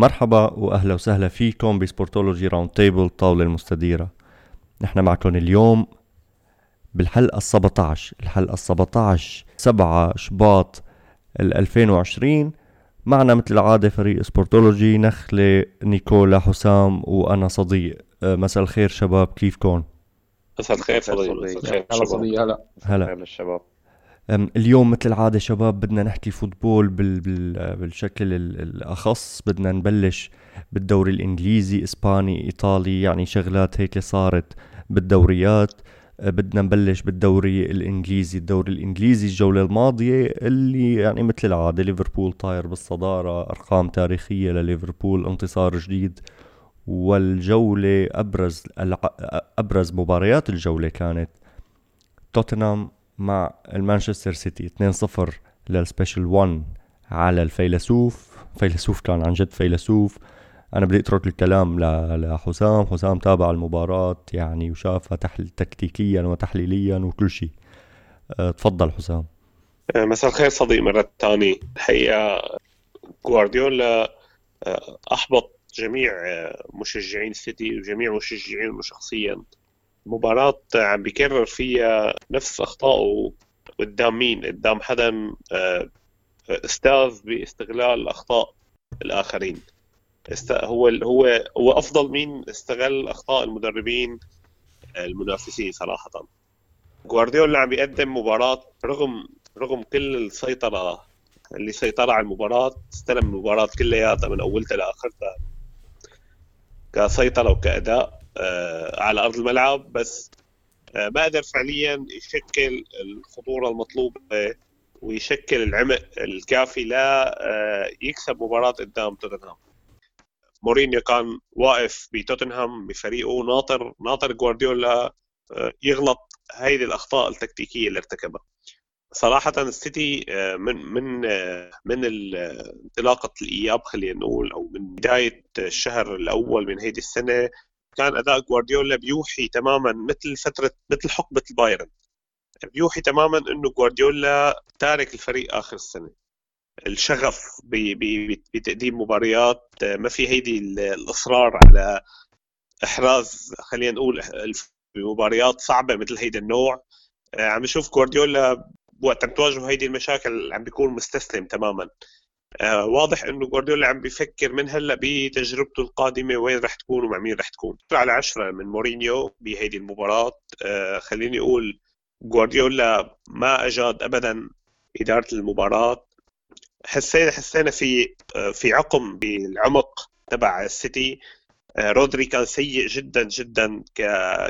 مرحبا وأهلا وسهلا فيكم بسبورتولوجي round table طاولة المستديرة. نحن معكم اليوم بالحلقة ال 17 الحلقة ال 17 7 شباط 2020 معنا مثل العادة فريق سبورتولوجي نخلة نيكولا حسام وأنا صديق. أه، مساء الخير شباب كيفكم؟ مساء الخير صديق مساء الخير هلا صديق هلا. هلا. الشباب اليوم مثل العادة شباب بدنا نحكي football بال بال بالشكل الأخص. بدنا نبلش بالدوري الإنجليزي إسباني إيطالي يعني شغلات هيك صارت بالدوريات. أه، بدنا نبلش بالدوري الإنجليزي. الدوري الإنجليزي الجولة الماضية اللي يعني مثل العادة ليفربول طاير بالصدارة أرقام تاريخية لليفربول انتصار جديد. والجولة أبرز أبرز مباريات الجولة كانت توتنهام مع المانشستر سيتي. 2-0 للسبيشل 1 على الفيلسوف. فيلسوف كان عن جد فيلسوف. أنا بدي أترك الكلام لحسام. حسام تابع المباراة يعني وشافها تحل تكتيكيا وتحليليا وكل شيء. أه تفضل حسام. أه، مساء الخير صديق مرة ثانية. الحقيقة جوارديولا أه، أحبط جميع مشجعين السيتي وجميع مشجعينه شخصيا. مباراة عم بيكرر فيها نفس أخطائه قدام مين؟ قدام حدا أستاذ باستغلال أخطاء الآخرين. هو هو هو أفضل مين استغل أخطاء المدربين المنافسين صراحة جوارديولا عم بيقدم مباراة رغم رغم كل السيطرة اللي سيطر على المباراة استلم المباراة كلياتها من أولتها لآخرتها كسيطرة وكأداء آه، على أرض الملعب بس آه، ما قدر فعليا يشكل الخطورة المطلوبة ويشكل العمق الكافي لا آه، يكسب مباراة قدام توتنهام. مورينيو كان واقف بتوتنهام بفريقه ناطر ناطر جوارديولا آه، يغلط هيدي الأخطاء التكتيكية اللي ارتكبها. صراحة السيتي آه، من من آه، من انطلاقة الإياب خلينا نقول أو من بداية الشهر الأول من هيدي السنة كان أداء جوارديولا بيوحي تماما مثل فترة مثل حقبة البايرن. بيوحي تماما إنه جوارديولا تارك الفريق آخر السنة. الشغف بتقديم مباريات ما في هيدي الإصرار على إحراز خلينا نقول بمباريات صعبة مثل هيدا النوع. عم نشوف جوارديولا وقت عم تواجهه هيدي المشاكل عم بيكون مستسلم تماما. واضح إنه جوارديولا عم بيفكر من هلأ بتجربته القادمة وين رح تكون ومع مين رح تكون. على عشرة من مورينيو بهيدي المباراة. آه، خليني أقول جوارديولا ما أجاد ابدا إدارة المباراة. حسينا حسينا في في عقم بالعمق تبع السيتي. آه، رودري كان سيء جدا جدا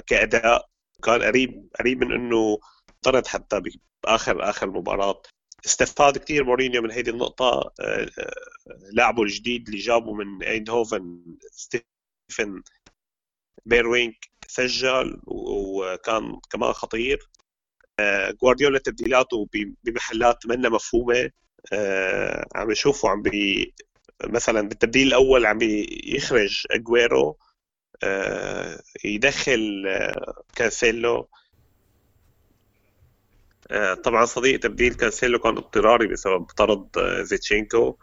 كأداء. كان قريب قريب من إنه طرد حتى باخر آخر مباراة. استفاد كثير مورينيو من هذه النقطة آه، آه، لاعبه الجديد اللي جابه من ايندهوفن ستيفن بيروينك سجل وكان كمان خطير. جوارديولا تبديلاته بمحلات منا مفهومة. آه عم يشوفوا عم بي مثلا بالتبديل الأول عم يخرج أجويرو آه يدخل آه كانسيلو. آه طبعا صديق تبديل كانسيلو كان اضطراري بسبب طرد آه زينتشينكو.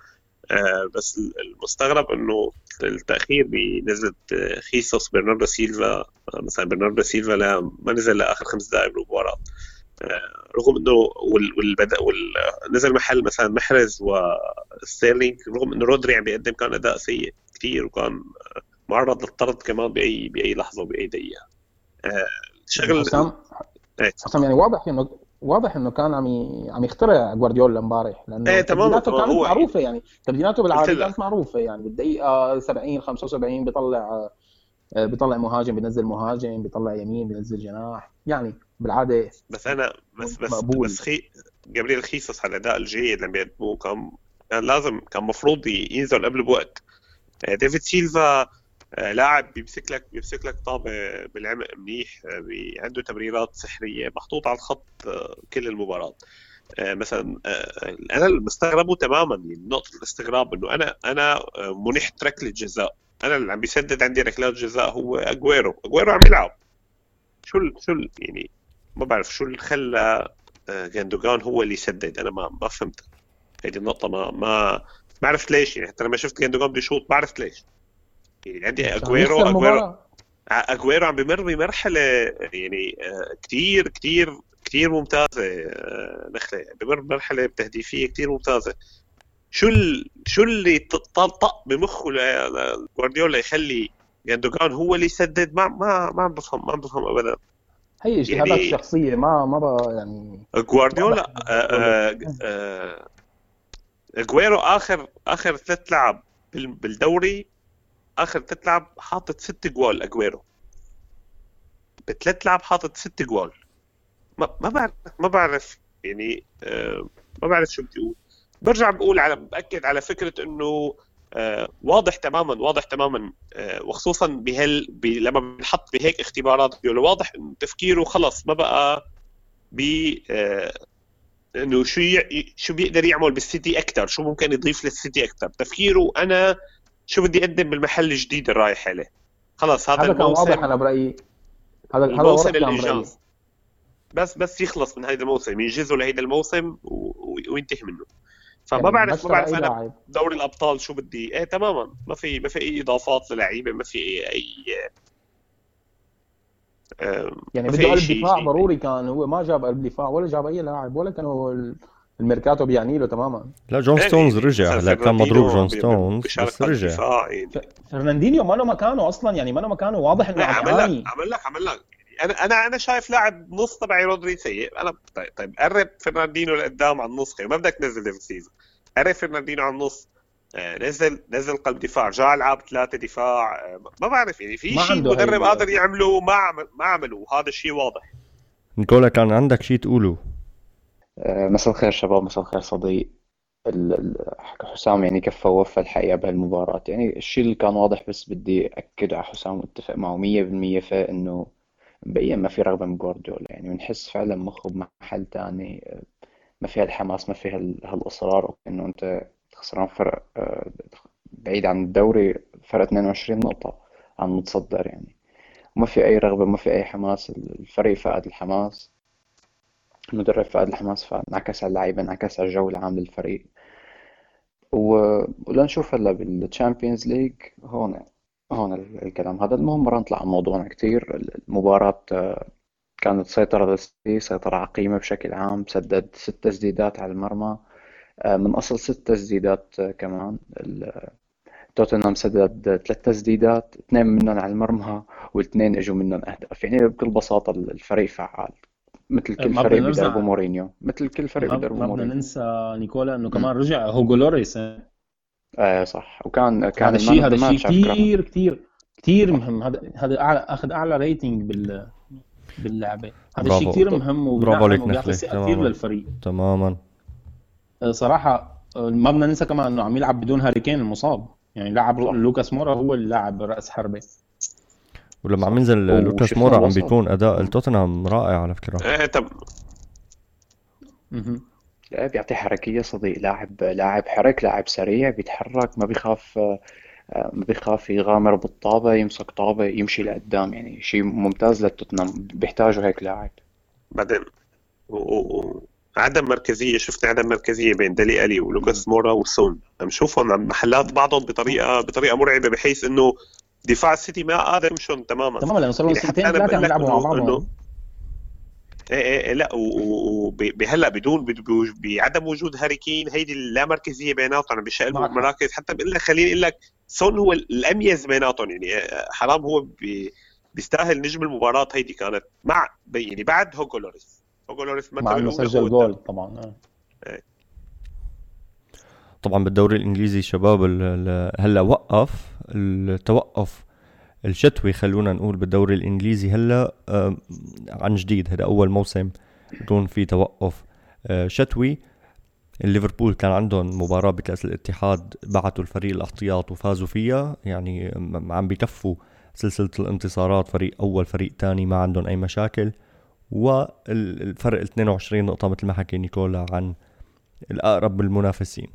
آه بس المستغرب إنه التأخير بنزله آه، خيسوس برناردو سيلفا آه، مثلا برناردو سيلفا لا ما نزل لاخر خمس دقائق بالمباراه رغم إنه والبدا نزل محل مثلا محرز وستيرلينج رغم إنه رودري عم بيقدم كان أداء سيء كثير وكان معرض للطرد كمان باي بأي لحظة وبأي دقيقة. شغل حسام إيه. حسام يعني واضح إنه واضح إنه كان عم عم يخترع جوارديولا امبارح لأنه إيه تبديلاته كانت معروفة يعني. تبديلاته بالعادة كانت معروفة يعني. بالدقيقة 70 75 بيطلع بيطلع مهاجم بينزل مهاجم بيطلع يمين بينزل جناح. يعني بالعادة بس أنا بس بس مقبول. بس خي جابرييل خيسوس على الأداء الجيد اللي بيقدموه كان كان لازم كان مفروض ينزل قبل بوقت. آه، ديفيد سيلفا آه، لاعب بيمسك لك بيمسك لك طابة بالعمق منيح آه، عنده تمريرات سحرية محطوط على الخط كل المباراة. مثلا أنا المستغربه تماما يعني نقطة الاستغراب إنه أنا أنا منحت ركلة جزاء. أنا اللي عم بيسدد عندي ركلات جزاء هو أجويرو. أجويرو عم يلعب. شو شو يعني ما بعرف شو اللي خلى جاندوجان هو اللي يسدد. أنا ما ما فهمت. هذه النقطة ما ما ما عرفت ليش يعني. حتى لما شفت جندوجان بده يشوط ما عرفت ليش. يعني عندي أجويرو أجويرو أجويرو عم بمر بمرحلة يعني كثير كثير كثير ممتازة نخلة. بمر بمرحلة تهديفية كثير ممتازة. شو ال... شو اللي طق بمخه لجوارديولا يخلي جندوجان هو اللي يسدد؟ ما ما ما عم بفهم ما عم بفهم ابدا. هي اجتهادات يعني شخصية ما ما بقى يعني جوارديولا أجويرو آخر آخر ثلاث لعب بالدوري آخر ثلاث لعب حاطط ست جوال أجويرو. بثلاث لعب حاطط ست جوال. ما ما بعرف ما بعرف يعني آه ما بعرف شو بدي أقول. برجع بقول على بأكد على فكرة إنه آه واضح تماما واضح تماما آه وخصوصا بهال لما بنحط بهيك اختبارات واضح انه تفكيره خلص ما بقى ب إنه شو. شو بيقدر يعمل بالسيتي أكثر شو ممكن يضيف للسيتي أكثر تفكيره أنا شو بدي أقدم بالمحل الجديد اللي رايح عليه. خلص هذا هذا كان واضح أنا برأيي. هذا هذا الموسم اللي بس بس يخلص من هذا الموسم ينجزه لهيدا الموسم. وينتهي منه. فما يعني بعرف ما بعرف أنا دوري الأبطال شو بدي. إيه تماما. ما في ما في أي إضافات للعيبة ما في اي, أي يعني بده قلب دفاع ضروري كان هو ما جاب قلب دفاع ولا جاب أي لاعب ولا كانوا الميركاتو بيعني له تماما. لا جون إيه، ستونز رجع. هلا كان مضروب جون ستونز بس رجع. فرناندينيو ما له مكانه أصلا يعني ما له مكانه واضح إنه عم عمل لك عمل لك عمل لك. أنا أنا أنا شايف لاعب نص تبعي رودري سيء. أنا طيب طيب قرب فرناندينو لقدام على النص. ما بدك تنزل defensive قرب فرناندينو على النص. آه، نزل نزل قلب دفاع جاء لعب ثلاثة دفاع. آه، ما بعرف يعني في شيء المدرب قادر يعمله ما عمل ما عمله. وهذا الشيء واضح. نيكولا كان عندك شيء تقوله؟ مساء الخير شباب مساء الخير صديق. حسام يعني كفى ووفى الحقيقة بهالمباراة؟ يعني الشيء اللي كان واضح بس بدي أكد على حسام وأتفق معه مية بالمية في إنه ما في رغبة من جوارديولا. يعني بنحس فعلا مخه بمحل تاني ما فيها الحماس ما فيها هالإصرار. إنه أنت خسران فرق آه، بعيد عن الدوري فرق 22 نقطة عن متصدر يعني. وما في أي رغبة ما في أي حماس. الفريق فقد الحماس. المدرب فقد الحماس فانعكس على اللعيبة انعكس على الجو العام للفريق. ولنشوف هلا بال Champions League هون هون الكلام. هذا المهم مرة نطلع عن موضوعنا كتير. المباراة آه، كانت سيطرة للسيتي سيطرة عقيمة بشكل عام سدد ست تسديدات على المرمى. آه، من أصل ست تسديدات آه، كمان. توتنهام سدد ثلاث تسديدات اثنين منهم على المرمى واثنين إجوا منهم أهداف. يعني بكل بساطة الفريق فعال. مثل كل فريق بدربه مورينيو. مثل كل فريق بدربه مورينيو ما بدنا ننسى نيكولا إنه كمان رجع. هوجو لوريس. إيه صح. وكان كان هذا الشيء هذا الشيء كثير كثير كثير مهم. هذا هذا اعلى أخذ أعلى rating بال باللعبه هذا الشيء كثير مهم برافو عليك كثير للفريق. تماما. آه، صراحة آه، ما بدنا ننسى كمان إنه عم يلعب بدون هاري كين المصاب. يعني لاعب لوكاس مورا هو اللاعب رأس حربة. ولما عم ينزل لوكاس مورا عم بيكون أداء التوتنهام رائع على فكرة. إيه طب لا بيعطي حركية صديق لاعب لاعب حرك لاعب سريع بيتحرك ما بيخاف آه، ما بيخاف يغامر بالطابة يمسك طابة يمشي لقدام يعني شيء ممتاز للتوتنهام بيحتاجوا هيك لاعب. بعدين عدم مركزية شفنا عدم مركزية بين دالي ألي ولوكاس مورا وسون. عم شوفهم عم محلات بعضهم بطريقة بطريقة مرعبة بحيث إنه دفاع السيتي ما قادر يمشون تماما. تماما لأنه صاروا يعني سنتين ثلاثة عم يلعبوا مع بعضهم. إيه إيه, إيه، لا وهلا بدون بعدم وجود هاري كين هيدي اللامركزية بيناتهم عم بيشقلبوا المراكز. حتى بقول لك خليني أقول لك سون هو الأميز بيناتهم. يعني آه، حرام هو بي بيستاهل نجم المباراة هيدي كانت. مع يعني بعد هوجو لوريس. هوجو لوريس مع إنه سجل جول طبعا آه. طبعا بالدوري الإنجليزي شباب هلأ وقف. التوقف الشتوي خلونا نقول بالدوري الإنجليزي هلأ عن جديد. هذا أول موسم يكون في توقف آه، شتوي. ليفربول كان عندهم مباراة بكأس الاتحاد بعثوا الفريق الأحتياط وفازوا فيها. يعني عم بكفوا سلسلة الانتصارات فريق أول فريق تاني ما عندهم أي مشاكل. والفرق 22 نقطة مثل ما حكي نيكولا عن الأقرب بالمنافسين.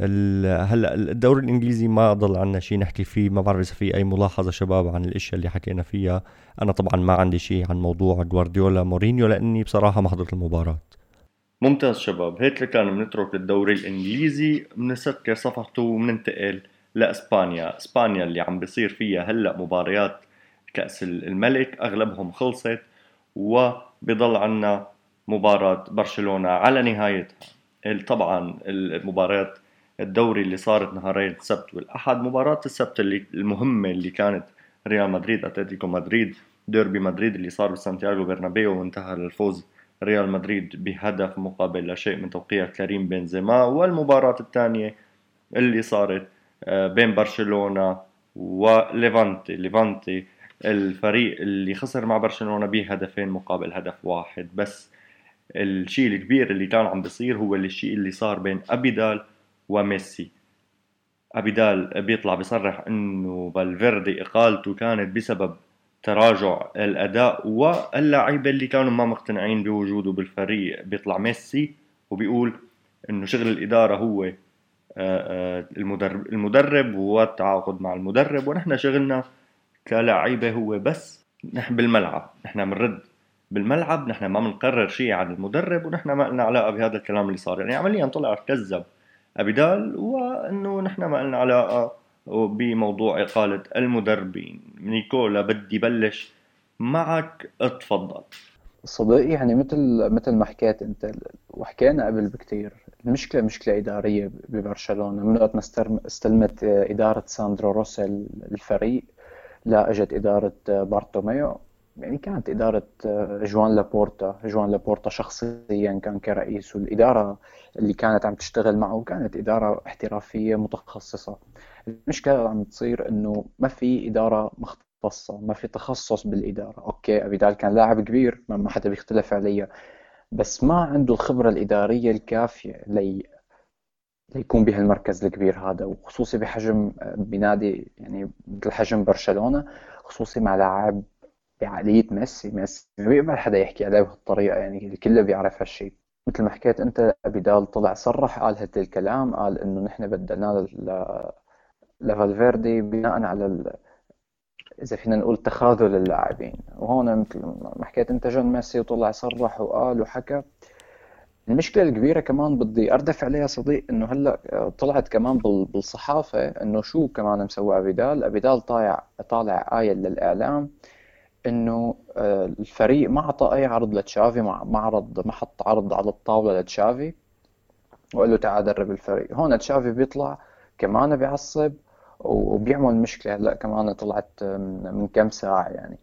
هلا الدوري الإنجليزي ما ضل عنا شيء نحكي فيه ما بعرف إذا في أي ملاحظة شباب عن الإشياء اللي حكينا فيها. أنا طبعا ما عندي شيء عن موضوع جوارديولا مورينيو لأني بصراحة ما حضرت المباراة. ممتاز شباب. هيك كان بنترك الدوري الإنجليزي بنسكر صفحته وبننتقل لإسبانيا. إسبانيا اللي عم بيصير فيها هلأ مباريات كأس الملك أغلبهم خلصت وبضل عنا مباراة برشلونة على نهايتها. طبعا المباريات الدوري اللي صارت نهارين السبت والأحد مباراة السبت اللي المهمة اللي كانت ريال مدريد أتلتيكو مدريد ديربي مدريد اللي صار بسانتياغو برنابيو وانتهى للفوز ريال مدريد بهدف مقابل لا شيء من توقيع كريم بنزيما. والمباراة الثانية اللي صارت آه، بين برشلونة وليفانتي. ليفانتي الفريق اللي خسر مع برشلونة بهدفين مقابل هدف واحد. بس الشيء الكبير اللي كان عم بيصير هو الشيء اللي صار بين أبيدال وميسي. أبيدال بيطلع بيصرح إنه فالفيردي إقالته كانت بسبب تراجع الأداء واللعيبه اللي كانوا ما مقتنعين بوجوده بالفريق. بيطلع ميسي وبيقول إنه شغل الإدارة هو آه، آه، المدرب المدرب والتعاقد مع المدرب ونحن شغلنا كلاعيبه هو بس نحن بالملعب. نحن بنرد بالملعب نحن ما بنقرر شيء عن المدرب ونحن ما لنا علاقة بهذا الكلام اللي صار. يعني عمليا طلع كذب. ابيدال وأنه نحن ما لنا علاقة بموضوع إقالة المدربين. نيكولا بدي بلش معك اتفضل. صديقي يعني مثل مثل ما حكيت أنت وحكينا قبل بكتير المشكلة مشكلة إدارية ببرشلونة. من وقت ما استلمت إدارة ساندرو روسل الفريق لا أجت إدارة بارتوميو. يعني كانت إدارة جوان لابورتا جوان لابورتا شخصيا كان كرئيس والإدارة اللي كانت عم تشتغل معه كانت إدارة احترافية متخصصة. المشكلة اللي عم تصير إنه ما في إدارة مختصة ما في تخصص بالإدارة. okay أبيدال كان لاعب كبير ما حدا بيختلف عليه بس ما عنده الخبرة الإدارية الكافية لي ليكون بهالمركز الكبير هذا وخصوصي بحجم بنادي يعني مثل حجم برشلونة خصوصي مع لاعب بعقلية ميسي ميسي. ما بيقبل حدا يحكي عليه بهالطريقة يعني الكل بيعرف هالشيء مثل ما حكيت أنت ابيدال طلع صرح قال هذا الكلام قال إنه نحن بدلناه لفالفيردي بناء على ال... إذا فينا نقول تخاذل اللاعبين. وهون مثل ما حكيت أنت جون ميسي وطلع صرح وقال وحكى. المشكلة الكبيرة كمان بدي أردف عليها صديق إنه هلأ طلعت كمان بالصحافة إنه شو كمان مسوي ابيدال ابيدال طالع طالع قايل للإعلام إنه آه، الفريق ما أعطى أي عرض لتشافي ما عرض ما حط عرض على الطاولة لتشافي وقال له تعال درب الفريق. هون تشافي بيطلع كمان بيعصب وبيعمل مشكلة. هلأ كمان طلعت من كم ساعة يعني.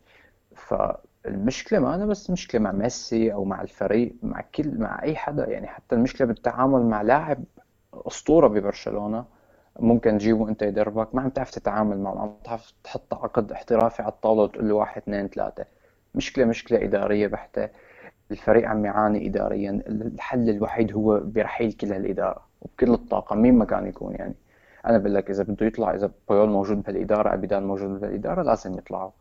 فالمشكلة ما أنا بس مشكلة مع ميسي أو مع الفريق مع كل مع أي حدا يعني. حتى المشكلة بالتعامل مع لاعب أسطورة ببرشلونة. ممكن تجيبه أنت يدربك. ما عم تعرف تتعامل معه ما عم تعرف تحط عقد احترافي على الطاولة وتقول له واحد اثنين ثلاثة. مشكلة مشكلة إدارية بحتة. الفريق عم يعاني اداريا. الحل الوحيد هو برحيل كل هالإدارة وبكل الطاقة مين ما كان يكون يعني. أنا بقول لك إذا بده يطلع إذا بويول موجود بهالإدارة أبيدان موجود بهالإدارة لازم يطلعوا.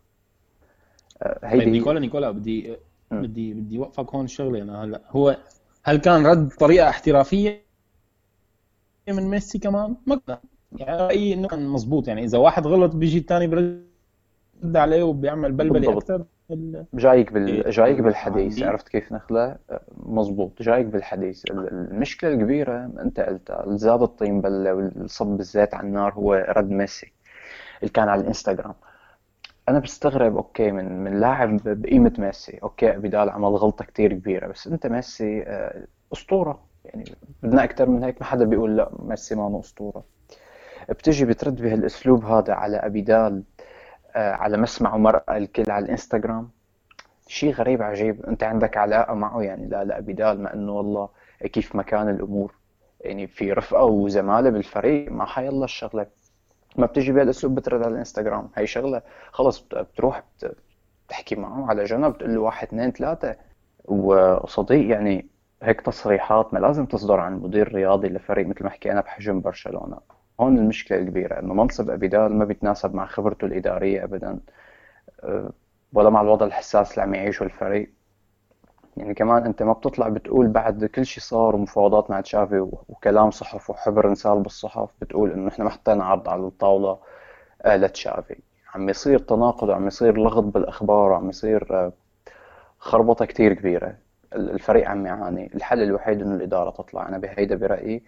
آه، هيدي طيب نيكولا نيكولا بدي بدي بدي اوقفك هون شغلة. أنا هلا هو هل كان رد بطريقه احترافية؟ من ميسي كمان؟ ما يعني رأيي إنه كان مزبوط يعني إذا واحد غلط بيجي الثاني برد عليه وبيعمل بلبله أكثر جايك بال... إيه. جايك بالحديث عرفت كيف نخلة؟ مزبوط جايك بالحديث. المشكلة الكبيرة أنت قلتها. زاد الطين بلة والصب الزيت على النار هو رد ميسي اللي كان على الإنستغرام. أنا بستغرب okay من من لاعب بقيمة ميسي. okay أبيدال عمل غلطة كتير كبيرة بس أنت ميسي آه، أسطورة. يعني بدنا أكثر من هيك ما حدا بيقول لا ميسي ما اسطوره بتجي بترد بهالأسلوب هذا على أبيدال آه على مسمع ومرأة الكل على الإنستغرام. شيء غريب عجيب أنت عندك علاقة معه يعني لا لا أبيدال ما إنه والله كيف ما كان الأمور. يعني في رفقة وزمالة بالفريق ما حيلا الشغلة. ما بتجي بهالأسلوب بترد على الإنستغرام. هي شغلة خلص بتروح بتحكي معه على جنب بتقول له واحد اثنين ثلاثة. وصديق يعني هيك تصريحات ما لازم تصدر عن مدير رياضي لفريق مثل ما حكينا بحجم برشلونة. هون المشكلة الكبيرة إنه منصب أبيدال ما بيتناسب مع خبرته الإدارية ابدا. أه، ولا مع الوضع الحساس اللي عم يعيشه الفريق. يعني كمان أنت ما بتطلع بتقول بعد كل شيء صار ومفاوضات مع تشافي وكلام صحف وحبر إنسال بالصحف بتقول إنه إحنا ما حطينا عرض على الطاولة آه، لتشافي. عم يصير تناقض وعم يصير لغط بالأخبار وعم يصير آه، خربطة كتير كبيرة. الفريق عم يعاني. الحل الوحيد إنه الإدارة تطلع. أنا بهيدا برأيي.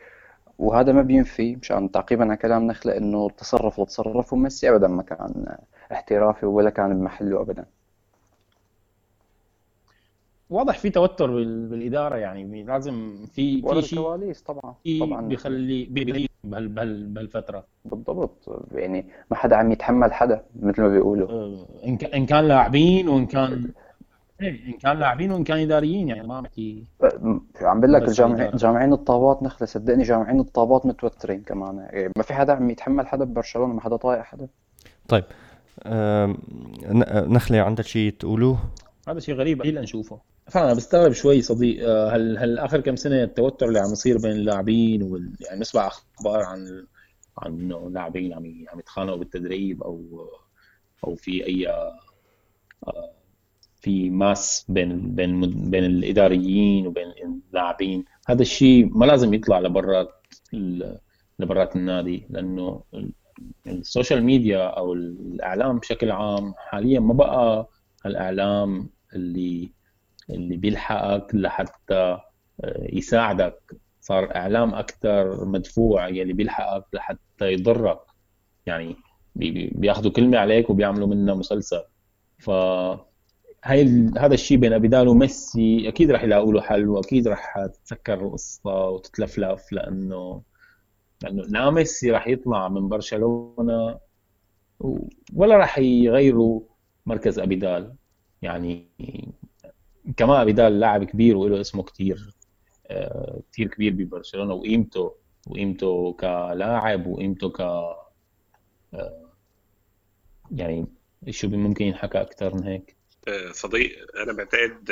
وهذا ما بينفي مشان تعقيبا على كلام نخلة إنه التصرف اللي تصرفه ميسي ابدا ما كان احترافي ولا كان بمحله ابدا. واضح في توتر بالإدارة يعني. لازم في في شيء كواليس طبعا. طبعا بيخلي بهالفترة. بالضبط. يعني ما حدا عم يتحمل حدا مثل ما بيقولوا. إن كان لاعبين وإن كان إيه، إن كان لاعبين وإن كان إداريين يعني ما بحكي عم بقول لك الجامعين جامعين الطابات نخله صدقني جامعين الطابات متوترين كمان. يعني ما في حدا عم يتحمل حدا ببرشلونة؟ ما حدا طايق حدا. طيب نخله عندك شيء تقولوه؟ هذا شيء غريب قليل نشوفه. فانا بستغرب شوي صديق آه، هل هل آخر كم سنة التوتر اللي عم يصير بين اللاعبين وال... يعني نسمع أخبار عن عن إنه لاعبين عم عم يتخانقوا بالتدريب أو أو في أي آه، في ماس بين بين بين الإداريين وبين اللاعبين. هذا الشيء ما لازم يطلع لبرات لبرات النادي لأنه ال social media أو الإعلام بشكل عام حاليا ما بقى الإعلام اللي اللي بيلحقك لحتى آه، يساعدك. صار إعلام أكثر مدفوع يلي بيلحقك لحتى يضرك. يعني بياخذوا كلمة عليك وبيعملوا منها مسلسل. ف هاي هذا الشيء بين ابيدال وميسي أكيد راح يلاقوا له حل وأكيد راح تتسكر القصة وتتلفلف لأنه لأنه لا ميسي راح يطلع من برشلونة ولا راح يغيروا مركز أبيدال. يعني كمان أبيدال لاعب كبير وله اسمه كثير آه، كثير كبير ببرشلونة وقيمته وقيمته كلاعب وقيمته ك آه، يعني شو ممكن ينحكى أكثر من هيك. صديق أنا بعتقد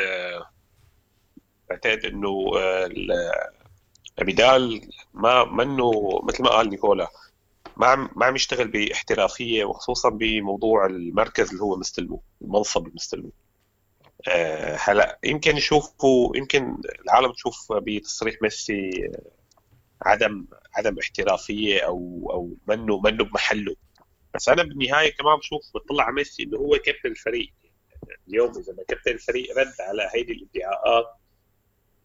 بعتقد إنه ابيدال ما منه مثل ما قال نيكولا ما عم ما عم يشتغل باحترافية وخصوصا بموضوع المركز اللي هو مستلمه المنصب اللي مستلمه آه، هلأ يمكن يشوفوا يمكن العالم تشوف بتصريح ميسي عدم عدم احترافية أو أو منه منه بمحله. بس أنا بالنهاية كمان بشوف بطلع على ميسي إنه هو كابتن الفريق. اليوم إذا ما كابتن الفريق رد على هيدي الادعاءات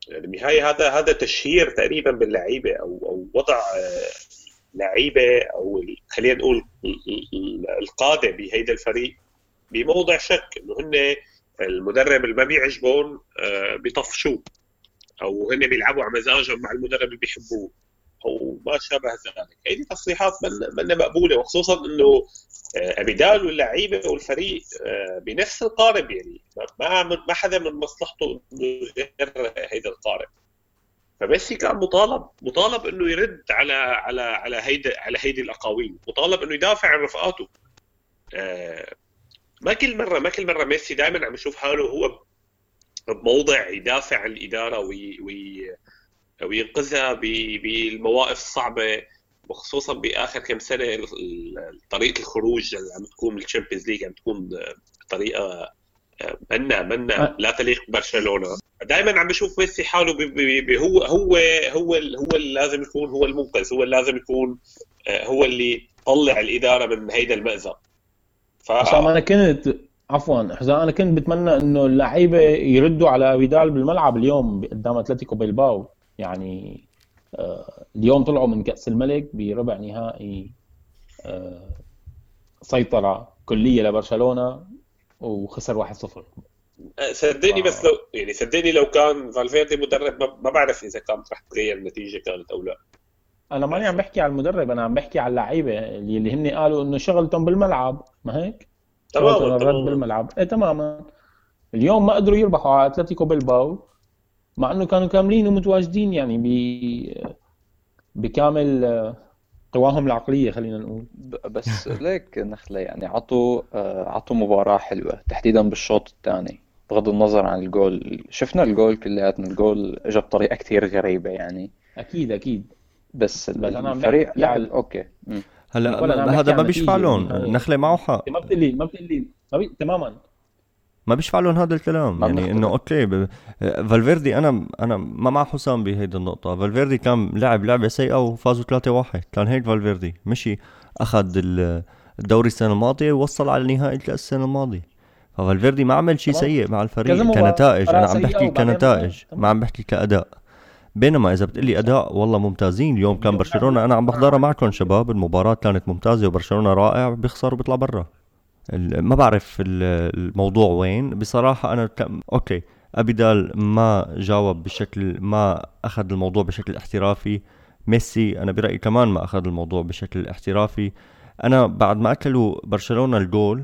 بالنهايه هذا هذا تشهير تقريبا باللعيبة أو أو وضع آه، لعيبة أو خلينا نقول القادة بهيدا الفريق بموضع شك إنه هن المدرب اللي ما بيعجبهم آه، بيطفشوه أو هن بيلعبوا على مزاجهم مع المدرب اللي بيحبوه. أو ما شابه ذلك. هذه تصريحات من مقبولة وخصوصا إنه آه، ابيدال واللعيبة والفريق آه، بنفس القارب يعني. ما ما حدا من مصلحته إنه يغير هيدا القارب. فميسي كان مطالب مطالب إنه يرد على على على هيدا على هيدي الأقاويل. مطالب إنه يدافع عن رفقاته. ما كل مره ما كل مرة ميسي دائما عم يشوف حاله هو بموضع يدافع عن الاداره وي وي وينقذها بالمواقف الصعبة وخصوصا بآخر كم سنة طريقة الخروج اللي عم تكون من ال Champions League عم تكون بطريقة منا منا لا تليق ببرشلونة. دائما عم بشوف ميسي حاله بي بي بي هو هو هو هو اللي لازم يكون هو المنقذ هو اللي لازم يكون هو اللي طلع الإدارة من هيدا المأزق. ف... أنا كنت عفوا حسام أنا كنت بتمنى إنه اللعيبة يردوا على أبيدال بالملعب اليوم قدام أتلتيكو بيلباو. يعني آه اليوم طلعوا من كأس الملك بربع نهائي آه سيطرة كلية لبرشلونة وخسر 1-0 آه، صدقني. بس لو يعني صدقني لو كان فالفيردي مدرب ما بعرف إذا كانت رح تغير النتيجة كانت أو لا. أنا ماني عم بحكي على المدرب أنا عم بحكي على اللعيبة اللي, هن قالوا إنه شغلتهم بالملعب ما هيك؟ تماما الرد بالملعب. إيه تماما. اليوم ما قدروا يربحوا على أتلتيكو بلباو مع إنه كانوا كاملين ومتواجدين يعني ب بكامل قواهم العقلية خلينا نقول. بس ليك نخلة يعني عطوا عطوا مباراة حلوة تحديدا بالشوط الثاني بغض النظر عن الجول. شفنا الجول كلياتنا الجول اجى بطريقة كثير غريبة يعني. أكيد أكيد. بس الفريق لعب okay. هلا هذا ما بيشفع لهم. نخلة معه حق ما بتقلي ما بتقلي ما بي... تماما. ما بيشفع لهم هذا الكلام. يعني إنه okay ب... فالفيردي أنا أنا ما مع حسام بهيدي النقطة. فالفيردي كان لعب لعبة سيئة وفازوا 3-1 كان هيك فالفيردي. مشي أخذ الدوري السنة الماضية ووصل على نهائي الكاس السنة الماضية. فالفيردي ما عمل شيء سيء مع الفريق كنتائج. أنا عم بحكي كنتائج. ما عم بحكي كأداء. بينما إذا بتقلي أداء والله ممتازين. اليوم كان برشلونة أنا عم بحضرها معكم شباب. المباراة كانت ممتازة وبرشلونة رائع. بيخسر وبيطلع برا. ما بعرف الموضوع وين. بصراحة أنا ك... okay أبيدال ما جاوب بشكل ما أخذ الموضوع بشكل احترافي. ميسي أنا برأيي كمان ما أخذ الموضوع بشكل احترافي. أنا بعد ما أكلوا برشلونة الجول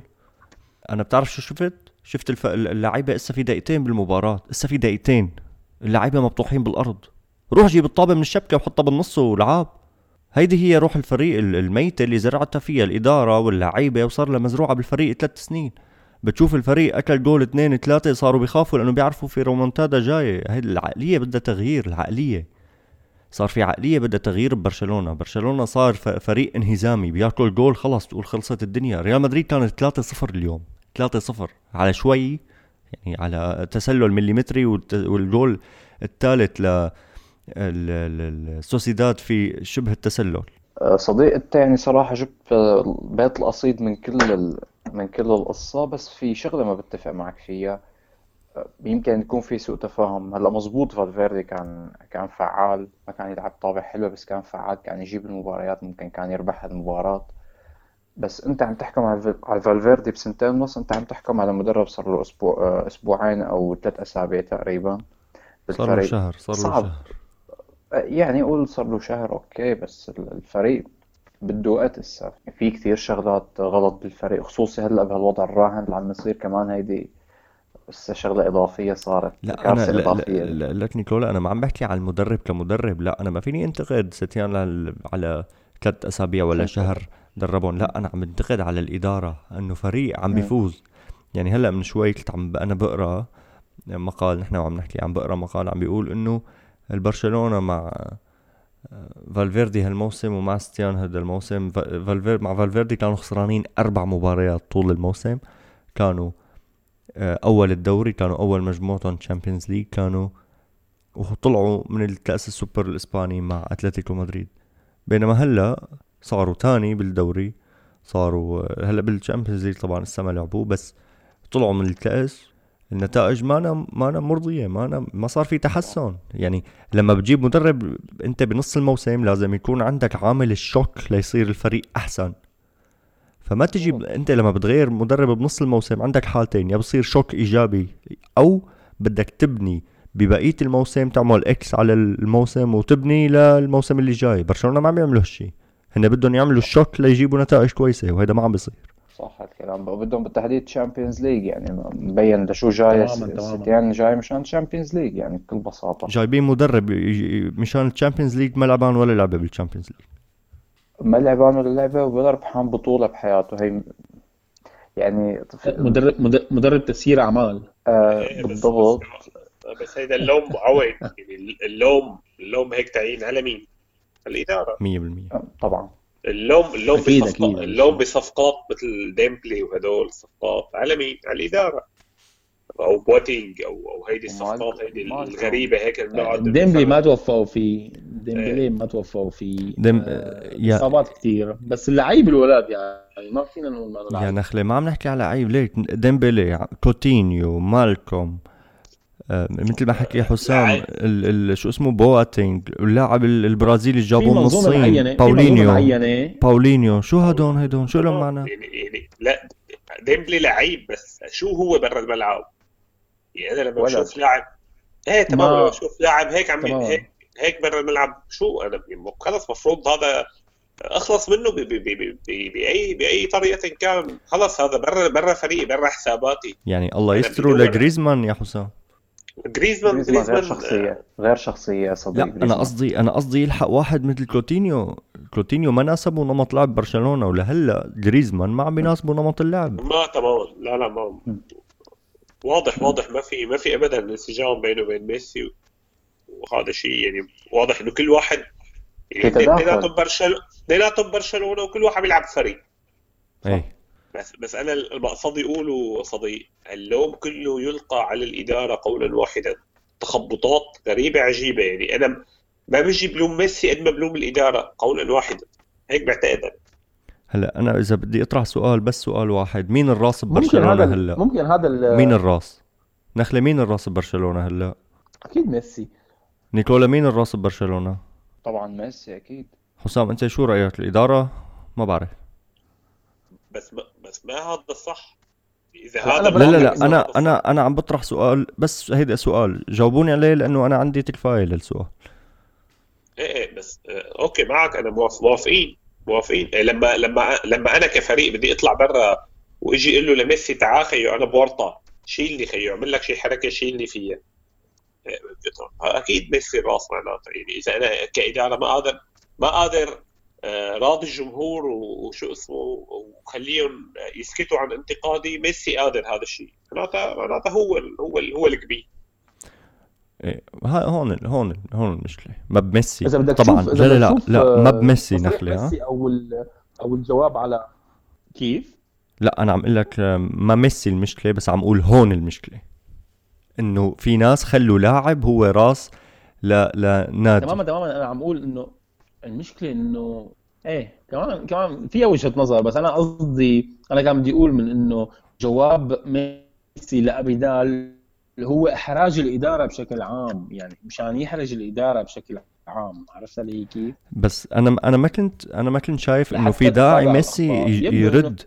أنا بتعرف شو شفت؟ شفت الف... اللعيبة إسا في دقيقتين بالمباراة إسا في دقيقتين. اللعيبة مبطوحين بالأرض. روح جيب الطابة من الشبكة وحطها بالنص ولعاب هيدي هي روح الفريق الميتة اللي زرعتها فيها الإدارة واللعيبة وصار لها مزروعة بالفريق ثلاث سنين. بتشوف الفريق أكل جول اثنين ثلاثة صاروا بيخافوا لأنه بيعرفوا في رومونتادا جاية. هيدي العقلية بدها تغيير العقلية. صار في عقلية بدها تغيير ببرشلونة. برشلونة صار فريق انهزامي بياكل جول خلص تقول خلصت الدنيا. ريال مدريد كانت 3-0 اليوم 3-0 على شوي يعني على تسلل مليمتري والجول الثالث ل السوسيداد في شبه التسلل. أه، صديق انت يعني صراحة جبت بيت القصيد من كل ال... من كل القصة بس في شغلة ما بتفق معك فيها. أه، يمكن يكون في سوء تفاهم. هلأ مزبوط فالفيردي كان كان فعال ما كان يلعب طابع حلو بس كان فعال كان يجيب المباريات ممكن كان يربح المباراة. بس أنت عم تحكم على فالفيردي بسنتين ونص أنت عم تحكم على مدرب صار له أسبوع أه، أسبوعين أو ثلاث أسابيع تقريبا صار له شهر صار له شهر. يعني قول صار له شهر أوكي بس الفريق بده وقت هسه في كثير شغلات غلط بالفريق خصوصي هلأ بهالوضع الراهن اللي عم يصير كمان هيدي بس شغلة إضافية صارت لا أنا لا, إضافية. لا, لا, لك نيكولا أنا ما عم بحكي على المدرب كمدرب لا أنا ما فيني أنتقد ستيان على ثلاث أسابيع ولا شهر دربهم لا أنا عم انتقد على الإدارة إنه فريق عم بيفوز يعني هلأ من شوي كنت عم أنا بقرأ مقال نحن وعم نحكي عم بقرأ مقال عم بيقول إنه البرشلونة مع فالفيردي هالموسم ومع سيتيين هذا الموسم فالفيردي مع فالفيردي كانوا خسرانين أربع مباريات طول الموسم. كانوا آه، أول الدوري كانوا أول مجموعتهم Champions League كانوا وطلعوا من الكأس السوبر الإسباني مع أتلتيكو مدريد. بينما هلا صاروا تاني بالدوري. صاروا آه، هلا بال Champions League طبعا السما لعبوه بس طلعوا من الكأس. النتائج ما أنا ما أنا مرضية ما أنا ما صار في تحسن. يعني لما بتجيب مدرب أنت بنص الموسم لازم يكون عندك عامل ال shock ليصير الفريق أحسن. فما تجي أنت لما بتغير مدرب بنص الموسم عندك حالتين يا بصير shock إيجابي أو بدك تبني ببقية الموسم تعمل X على الموسم وتبني للموسم اللي جاي. برشلونة ما عم يعملوا هالشيء هن بدهم يعملوا ال shock ليجيبوا نتائج كويسة وهذا ما عم بيصير. صح الكلام. بدهم بالتحديد Champions League يعني مبين لشو جاي سيتيان جاي مشان Champions League يعني بكل بساطة. جايبين مدرب مشان تشامبيونز ليج ما لعبان ولا لعبة بال Champions League ما لعبان ولا لعبة ولا ربحان بطولة بحياته. هي يعني مدرب مدرب تسيير أعمال. آه إيه، بالضبط. بس هيدا اللوم معود يعني اللوم اللوم هيك تعيين على مين؟ الإدارة. 100% طبعا. اللوم اللوم أكيد بصفقات أكيد. اللوم بصفقات مثل ديمبلي وهدول صفقات على مين؟ على الإدارة. أو بوتينج أو أو هيدي الصفقات هيدي الغريبة هيك بنقعد ديمبلي ما توفقوا فيه ديمبلي إيه. ما توفقوا فيه. ديم... آه إصابات كثير بس اللعيب الولاد يعني ما فينا نقول ما يا نخله ما عم نحكي على لعيب. ليك ديمبلي كوتينيو مالكوم. آه، مثل ما حكي حسام ال ال شو اسمه؟ بواتينج اللاعب البرازيلي اللي جابوه من الصين باولينيو. باولينيو. شو هدول هدول؟ شو لهم معنا؟ يعني يعني لا ديمبلي لعيب بس شو هو برا الملعب؟ يعني أنا لما بشوف لاعب إيه تمام لما بشوف لاعب هيك عم هيك هيك برا الملعب شو أنا خلص مفروض هذا أخلص منه بأي بأي طريقة كان. خلص هذا برا برا فريقي برا حساباتي. يعني الله يستر لجريزمان يا حسام. جريزمان جريزمان غير شخصية. غير شخصية صديق لا أنا قصدي أنا قصدي يلحق واحد مثل كوتينيو كوتينيو ما ناسبه نمط لعب برشلونة ولهلا جريزمان ما عم يناسبه نمط اللعب ما تماما. لا لا ما واضح واضح. ما في ما في ابدا انسجام بينه وبين ميسي وهذا شيء يعني واضح إنه كل واحد يعني اثنيناتهم برشلونه اثنيناتهم برشلونة وكل واحد بيلعب فريق إيه. بس بس أنا المقصد يقولوا صديق اللوم كله يلقى على الإدارة قولا واحدا. تخبطات غريبة عجيبة يعني أنا ما بجي بلوم ميسي قد ما بلوم الإدارة قولا واحدا. هيك بعتقد هلأ أنا إذا بدي أطرح سؤال بس سؤال واحد مين الراس ببرشلونة هلأ؟ ممكن هذا مين الراس؟ نخله مين الراس ببرشلونة هلأ؟ أكيد ميسي. نيكولا مين الراس ببرشلونة؟ طبعا ميسي أكيد. حسام أنت شو رأيك؟ الإدارة؟ ما بعرف. بس ما بس ما هذا الصح إذا هذا لا لا لا أنا أنا أنا عم بطرح سؤال بس هيدا سؤال. جاوبوني عليه لأنه أنا عندي تكفايه للسؤال. إيه إيه بس آه، أوكي معك. أنا موافقين. موافقين. إيه لما لما لما أنا كفريق بدي أطلع برا وإجي أقول له لميسي تعال خيو أنا بورطة. شيلني خيو أعمل لك شي حركة شيلني فيها إيه، أكيد ميسي الراس معناته. يعني إذا أنا كإدارة ما قادر ما قادر راضي الجمهور وشو اسمه وخليهم يسكتوا عن انتقادي ميسي قادر هذا الشيء. معناتها معناتها هو ال هو ال هو الكبير. إيه هون هون هون المشكلة. ما بميسي. إذا بدك طبعا. إذا لا لا لا, لا ما بميسي نخله ميسي أو أو الجواب على كيف؟ لا أنا عم أقول لك ما ميسي المشكلة بس عم أقول هون المشكلة. إنه في ناس خلوا لاعب هو راس لا لنادي. تماما تماما. أنا عم أقول إنه المشكلة إنه إيه كمان كمان فيها وجهة نظر بس أنا قصدي أنا كان بدي أقول من إنه جواب ميسي لابيدال هو إحراج الإدارة بشكل عام يعني مشان يحرج الإدارة بشكل عام عرفت علي كيف؟ بس أنا أنا ما كنت أنا ما كنت شايف إنه في داعي ميسي يرد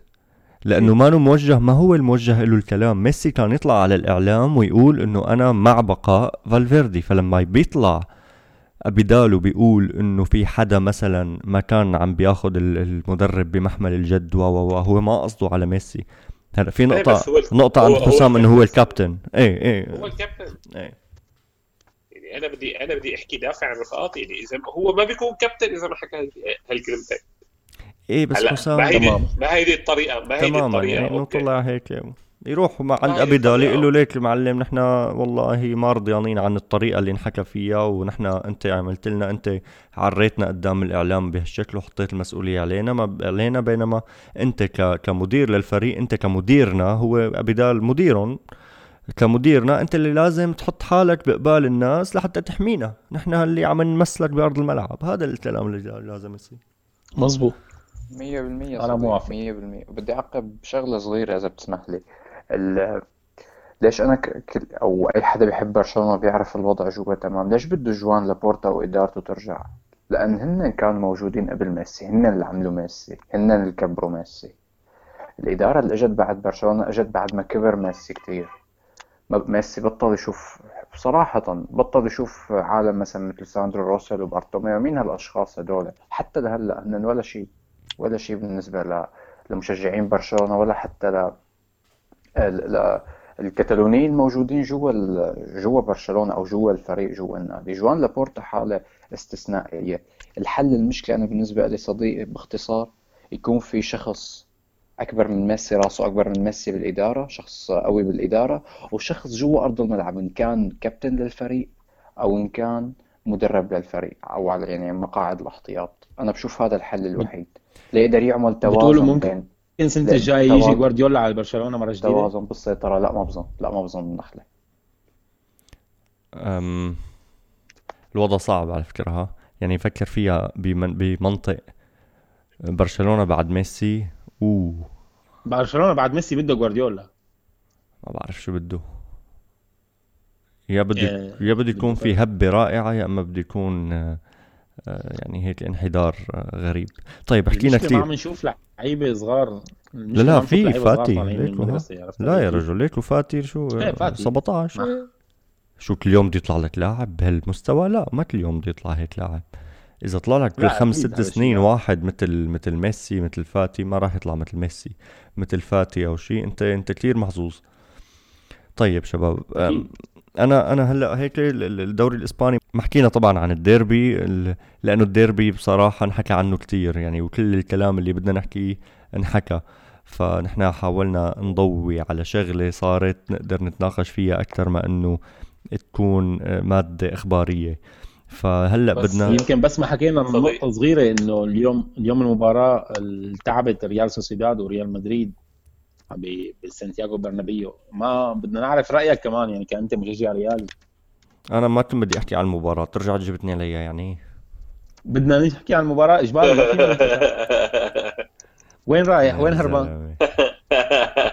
لأنه ما موجه ما هو الموجه له الكلام ميسي كان يطلع على الإعلام ويقول إنه أنا مع بقاء فالفيردي فلما بيطلع بداله بيقول إنه في حدا مثلا ما كان عم بياخذ المدرب بمحمل الجد و هو ما قصده على ميسي. هلا في إيه، نقطة نقطة عند حسام إنه هو الكابتن. إيه إيه. هو الكابتن. إيه. يعني أنا بدي أنا بدي أحكي دافع عن رفقاتي. يعني إذا هو ما بيكون كابتن إذا ما حكى هالكلمتين. إيه بس حسام ما هي ما هي الطريقة ما هي الطريقة يعني إنه طلع هيك يروح مع عند أبي دالي يقول له ليك المعلم نحن والله ما رضيانين عن الطريقة اللي انحكى فيها ونحن أنت عملت لنا أنت عريتنا قدام الإعلام بهالشكل وحطيت المسؤولية علينا ما علينا بينما أنت ك... كمدير للفريق أنت كمديرنا هو أبي دال مديرهم كمديرنا أنت اللي لازم تحط حالك بقبال الناس لحتى تحمينا. نحن اللي عم نمثلك بأرض الملعب. هذا الكلام اللي لازم يصير. مزبوط 100% أنا موافق. 100% بدي أعقب شغلة صغيرة إذا بتسمح لي. ليش أنا ك... أو أي حدا بيحب برشلونة بيعرف الوضع جوا تمام. ليش بده جوان لابورتا وإدارته ترجع؟ لأن هن كانوا موجودين قبل ميسي هن اللي عملوا ميسي هن اللي كبروا ميسي. الإدارة اللي إجت بعد برشلونة إجت بعد ما كبر ميسي كتير. ميسي بطل يشوف صراحة بطل يشوف عالم مثلا مثل ساندرو روسيل وبارتوميو. مين هالأشخاص هدول؟ حتى لهلأ هن ولا شيء ولا شيء بالنسبة لمشجعين برشلونة ولا حتى الكتالونيين الموجودين جوا جوا برشلونة أو جوا الفريق جوا النادي. جوان لابورتا حالة استثنائية. الحل المشكلة أنا بالنسبة لي صديقي باختصار يكون في شخص أكبر من ميسي راسه أكبر من ميسي بالإدارة شخص قوي بالإدارة وشخص جوا أرض الملعب إن كان كابتن للفريق أو إن كان مدرب للفريق أو على يعني مقاعد الأحتياط. أنا بشوف هذا الحل الوحيد. ليقدر يعمل توازن ممكن؟ يمكن السنة الجايه يجي جوارديولا على برشلونة مرة جديدة؟ توازن بالسيطره لا ما بظن لا ما بظن النخله أم الوضع صعب على فكرة ها. يعني فكر فيها بمن بمنطق برشلونة بعد ميسي. أوه. برشلونة بعد ميسي بده جوارديولا. ما بعرف شو بده. يا بده آه، يا بده يكون في هبة رائعة يا أما بده يكون آه، يعني هيك انحدار آه، غريب. طيب حكينا كثير ما عم نشوف لعيبة صغار. لا لا في فاتي لا يا رجل ليكو فاتي شو؟ إيه فاتي. 17 إيه. شو كل يوم بده يطلع لك لاعب بهالمستوى؟ لا ما كل يوم بده يطلع هيك لاعب. إذا طلع لك كل خمس ست سنين واحد مثل مثل ميسي مثل فاتي ما راح يطلع مثل ميسي مثل فاتي أو شيء أنت أنت كثير محظوظ. طيب شباب أنا أنا هلأ هيك الدوري الإسباني. ما حكينا طبعا عن الديربي لأنه الديربي بصراحة انحكى عنه كتير يعني وكل الكلام اللي بدنا نحكيه انحكى. فنحن حاولنا نضوي على شغلة صارت نقدر نتناقش فيها أكثر ما إنه تكون مادة إخبارية. فهلأ بدنا يمكن بس ما حكينا نقطة صغيرة إنه اليوم اليوم المباراة تعبت ريال سوسيداد وريال مدريد. بسانتياغو برنابيو. ما بدنا نعرف رأيك كمان يعني كأنت مشجع ريال أنا ما كنت بدي أحكي عن المباراة. ترجع جبتني عليها يعني. بدنا نحكي عن المباراة. اجباري وين رايح وين هربان؟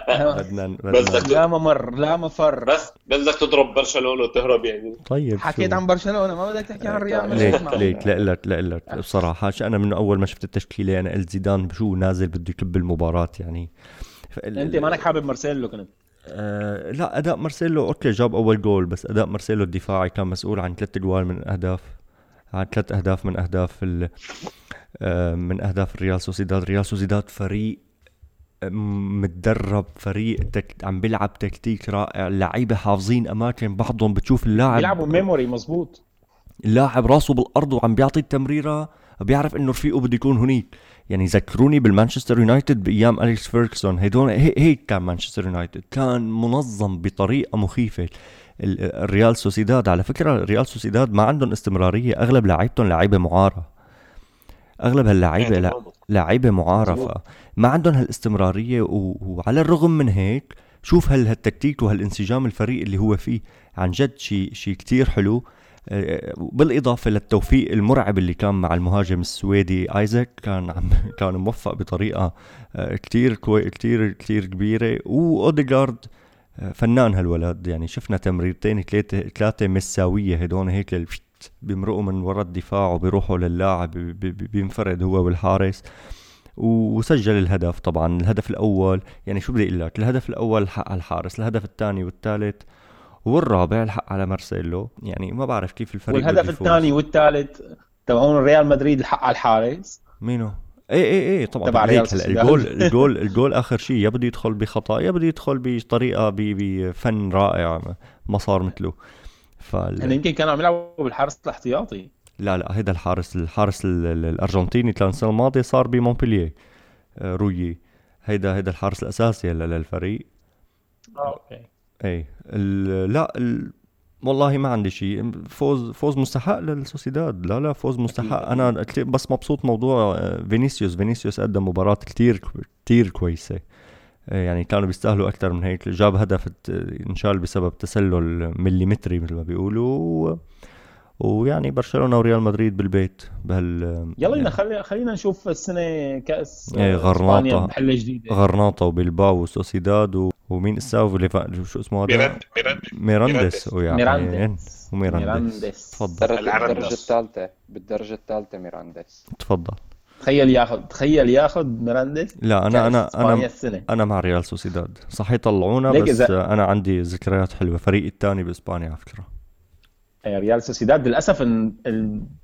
بدنا بدنا لا ممر لا مفر. بس بدك تضرب برشلونة وتهرب يعني. طيب حكيت عن برشلونة ما بدك تحكي عن الريال ليك ليك لا لك لا لك بصراحه أنا من أول ما شفت التشكيلة أنا قلت زيدان شو نازل بده يكب المباراة يعني. أنت مانك حابب مارسيلو كنت. آه لا أداء مارسيلو okay جاب أول جول بس أداء مارسيلو الدفاعي كان مسؤول عن ثلاث جوال من أهداف عن ثلاث أهداف من أهداف آه من أهداف الريال سوسيداد. ريال سوسيداد فريق متدرب فريق تك... عم بيلعب تكتيك رائع. اللعيبه حافظين أماكن بعضهم بتشوف اللاعب بيلعبوا memory مزبوط اللاعب راسه بالأرض وعم بيعطي التمريرة بيعرف إنه رفيقه بده يكون هنيك. يعني ذكروني بالمانشستر يونايتد بأيام أليكس فيركسون هدول هيك كان مانشستر يونايتد. كان منظم بطريقة مخيفة. الريال سوسيداد. على فكرة الريال سوسيداد ما عندهم استمرارية. أغلب لاعيبتهم لعيبة معاره أغلب هاللعيبة لعيبة معاره ما عندهم هالإستمرارية. و... وعلى الرغم من هيك شوف هال هالتكتيك وهالانسجام الفريق اللي هو فيه. عن جد شيء شيء كثير حلو. بالإضافة للتوفيق المرعب اللي كان مع المهاجم السويدي آيزاك كان عم كان موفق بطريقة آه، كثير كوي كثير كبيرة. واوديجارد آه، فنان هالولد. يعني شفنا تمريرتين ثلاثة ثلاثة مساوية هدول هيك بيمرقوا من ورا الدفاع وبيروحوا للاعب بينفرد هو والحارس. وسجل الهدف طبعا الهدف الأول. يعني شو بدي أقول لك؟ الهدف الأول حق الحارس الهدف الثاني والثالث والرابع الحق على مارسيلو. يعني ما بعرف كيف الفريق والهدف الثاني والثالث تبعون ريال مدريد الحق على الحارس. مينو؟ اي اي اي طبعا. تبع ريال الجول الجول الجول آخر شيء يا بده يدخل بخطأ يا بده يدخل بطريقة بفن رائع ما صار مثله. فال... يعني يمكن كانوا عم يلعبوا بالحارس الاحتياطي. لا لا هيدا الحارس الحارس الأرجنتيني كان السنة الماضيه صار بمونبلييه آه، رويي. هيدا هيدا الحارس الأساسي للفريق. آه okay. اي لا ال... والله ما عندي شيء. فوز فوز مستحق للسوسيداد. لا لا فوز مستحق. أنا بس مبسوط موضوع آه، فينيسيوس. فينيسيوس قدم مباراة كتير كتير كويسة. آه، يعني كانوا بيستاهلوا أكثر من هيك. جاب هدف انشال بسبب تسلل مليمتري مثل ما بيقولوا. ويعني برشلونة وريال مدريد بالبيت بهال يلا يعني. خلي خلينا نشوف السنة كأس إيه غرناطة. محله جديدة. غرناطة وبيلباو وسوسيداد و... ومين اساو اللي شو اسمه هذا؟ ميرانديس ميرانديس وميرانديس تفضل. بالدرجه الثالثة. بالدرجة الثالثة ميرانديس تفضل. تخيل ياخذ تخيل ياخذ ميرانديس لا أنا أنا أنا أنا مع ريال سوسيداد. صح يطلعونا بس أنا عندي ذكريات حلوة. فريقي الثاني بإسبانيا على فكرة. ريال سوسيداد. للأسف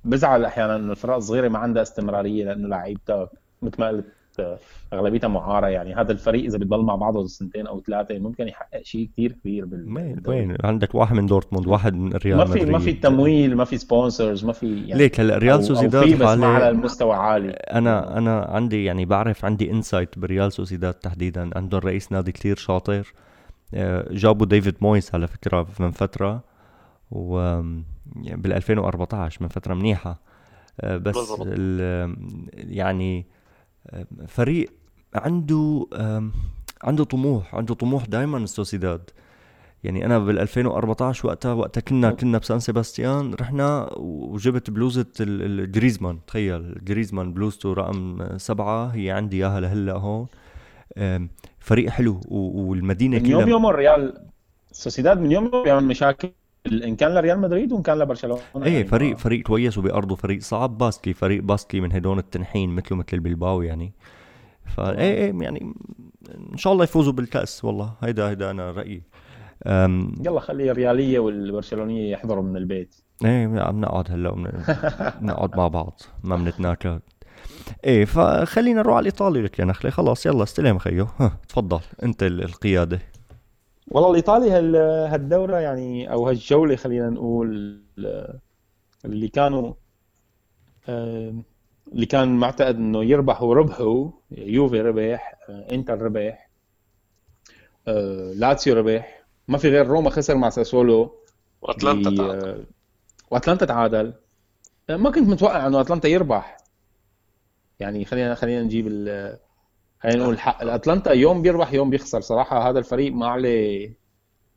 بزعل أحيانا انه الفرق الصغيرة ما عندها استمرارية لأنه لعيبتها مثل ما قلت أغلبيتها معارة. يعني هذا الفريق إذا بيضل مع بعضه سنتين أو ثلاثة ممكن يحقق شيء كثير كبير بال وين وين؟ عندك واحد من دورتموند واحد من ريال ما في ما في تمويل ما في sponsors ما في يعني ليك هلا ريال سوسيداد بس على المستوى عالي. أنا أنا عندي يعني بعرف عندي insight بريال سوسيداد تحديدا. عندهم رئيس نادي كثير شاطر. آه، جابوا ديفيد مويس على فكرة من فترة. و يعني بال 2014 من فترة منيحة. آه، بس يعني آه، فريق عنده عنده طموح عنده طموح دائما السوسيداد يعني أنا بال 2014 وقتها وقتها كنا كنا بسان سيباستيان رحنا وجبت بلوزة الجريزمان تخيل جريزمان بلوزته رقم سبعة هي عندي إياها لهلأ هون. فريق حلو والمدينة من يوم يوم الريال سوسيداد من يوم يوم مشاكل. إن كان لريال مدريد وإن كان لبرشلونة إيه يعني فريق فريق كويس وبأرضه فريق صعب. باسكي فريق باسكي من هدول التنحين مثله مثل البلباو يعني. فا إيه إيه يعني إن شاء الله يفوزوا بالكأس والله. هيدا هيدا أنا رأيي. يلا خلي الريالية والبرشلونية يحضروا من البيت. إيه عم نقعد هلأ نقعد مع بعض. ما بنتناكد إيه فخلينا نروح على الإيطالي. لك يا نخله خلاص يلا استلم خيو. ها تفضل. أنت القيادة. والله الإيطالي هالدورة يعني أو هالجولة خلينا نقول اللي كانوا اللي كان معتقد إنه يربحوا ربحوا يوفي ربح إنتر ربح لاتسيو ربح. ما في غير روما خسر مع ساسولو وأتلانتا تعادل. وأتلانتا تعادل. ما كنت متوقع إنه أتلانتا يربح. يعني خلينا خلينا نجيب خلينا نقول الحق الأتلانتا يوم بيربح يوم بيخسر. صراحة هذا الفريق ما عليه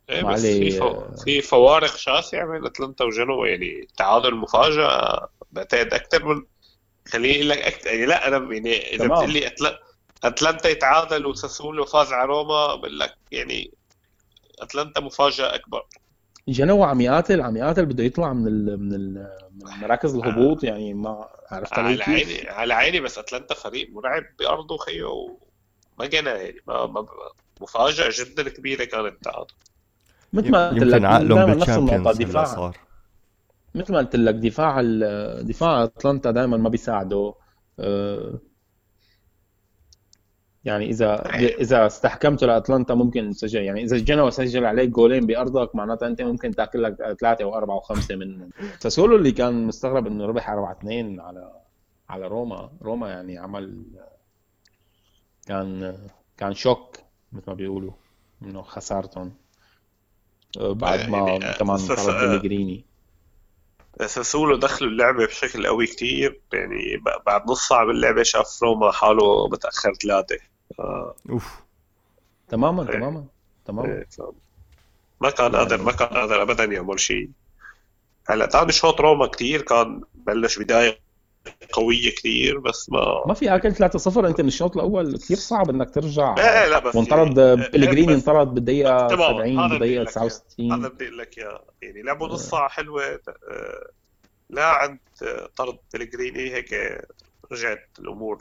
ما عليه في, في فوارق شاسعه بين أتلانتا وجنوب. يعني تعادل مفاجأة بعتقد أكثر من خليني أقول لك أكثر يعني لا أنا يعني إذا بتقول لي أتل... أتلانتا يتعادل وساسولو فاز على روما بقول لك يعني أتلانتا مفاجأة أكبر. جنوا عم يقاتل عم يقاتل بده يطلع من ال من, ال من مراكز الهبوط يعني ما عرفت على عيني على عيني بس أتلانتا فريق مرعب بأرضه خيو ما جنى يعني ما, ما مفاجأة جدا كبيرة كانت التعادل مثل ما قلت لك عقلهم بالشامبيونز دفاع. مثل ما قلت لك دفاع دفاع أتلانتا دائما ما بيساعده. أه يعني إذا إذا استحكمته لأتلانتا ممكن تسجل. يعني إذا جنوا سجل عليك جولين بأرضك معناتها أنت ممكن تأكل لك ثلاثة واربعه وخمسه من ساسولو اللي كان مستغرب إنه ربح 4 2 على على روما. روما يعني عمل كان كان شوك مثل ما بيقولوا إنه خسارتهم. بعد ما يعني كمان طرد بلغريني ساسولو دخلوا اللعبة بشكل قوي كتير يعني بعد نص ساعة باللعبة شاف روما حاله متأخر ثلاثة آه. أوف تماما إيه. تماما تماما إيه. ما كان قادر ما كان قادر ابدا يعمل شيء هلأ ثاني شوط روما كتير كان بلش بداية قوية كثير بس ما ما في أكل 3-0 أنت من الشوط الأول كثير صعب إنك ترجع. لا لا بس وانطرد بلغريني انطرد بالدقيقة 70 بالدقيقة 69 هذا بدي أقول لك إياه. يعني لعبوا نص ساعة حلوة آه، لا عند طرد بلغريني هيك رجعت الأمور.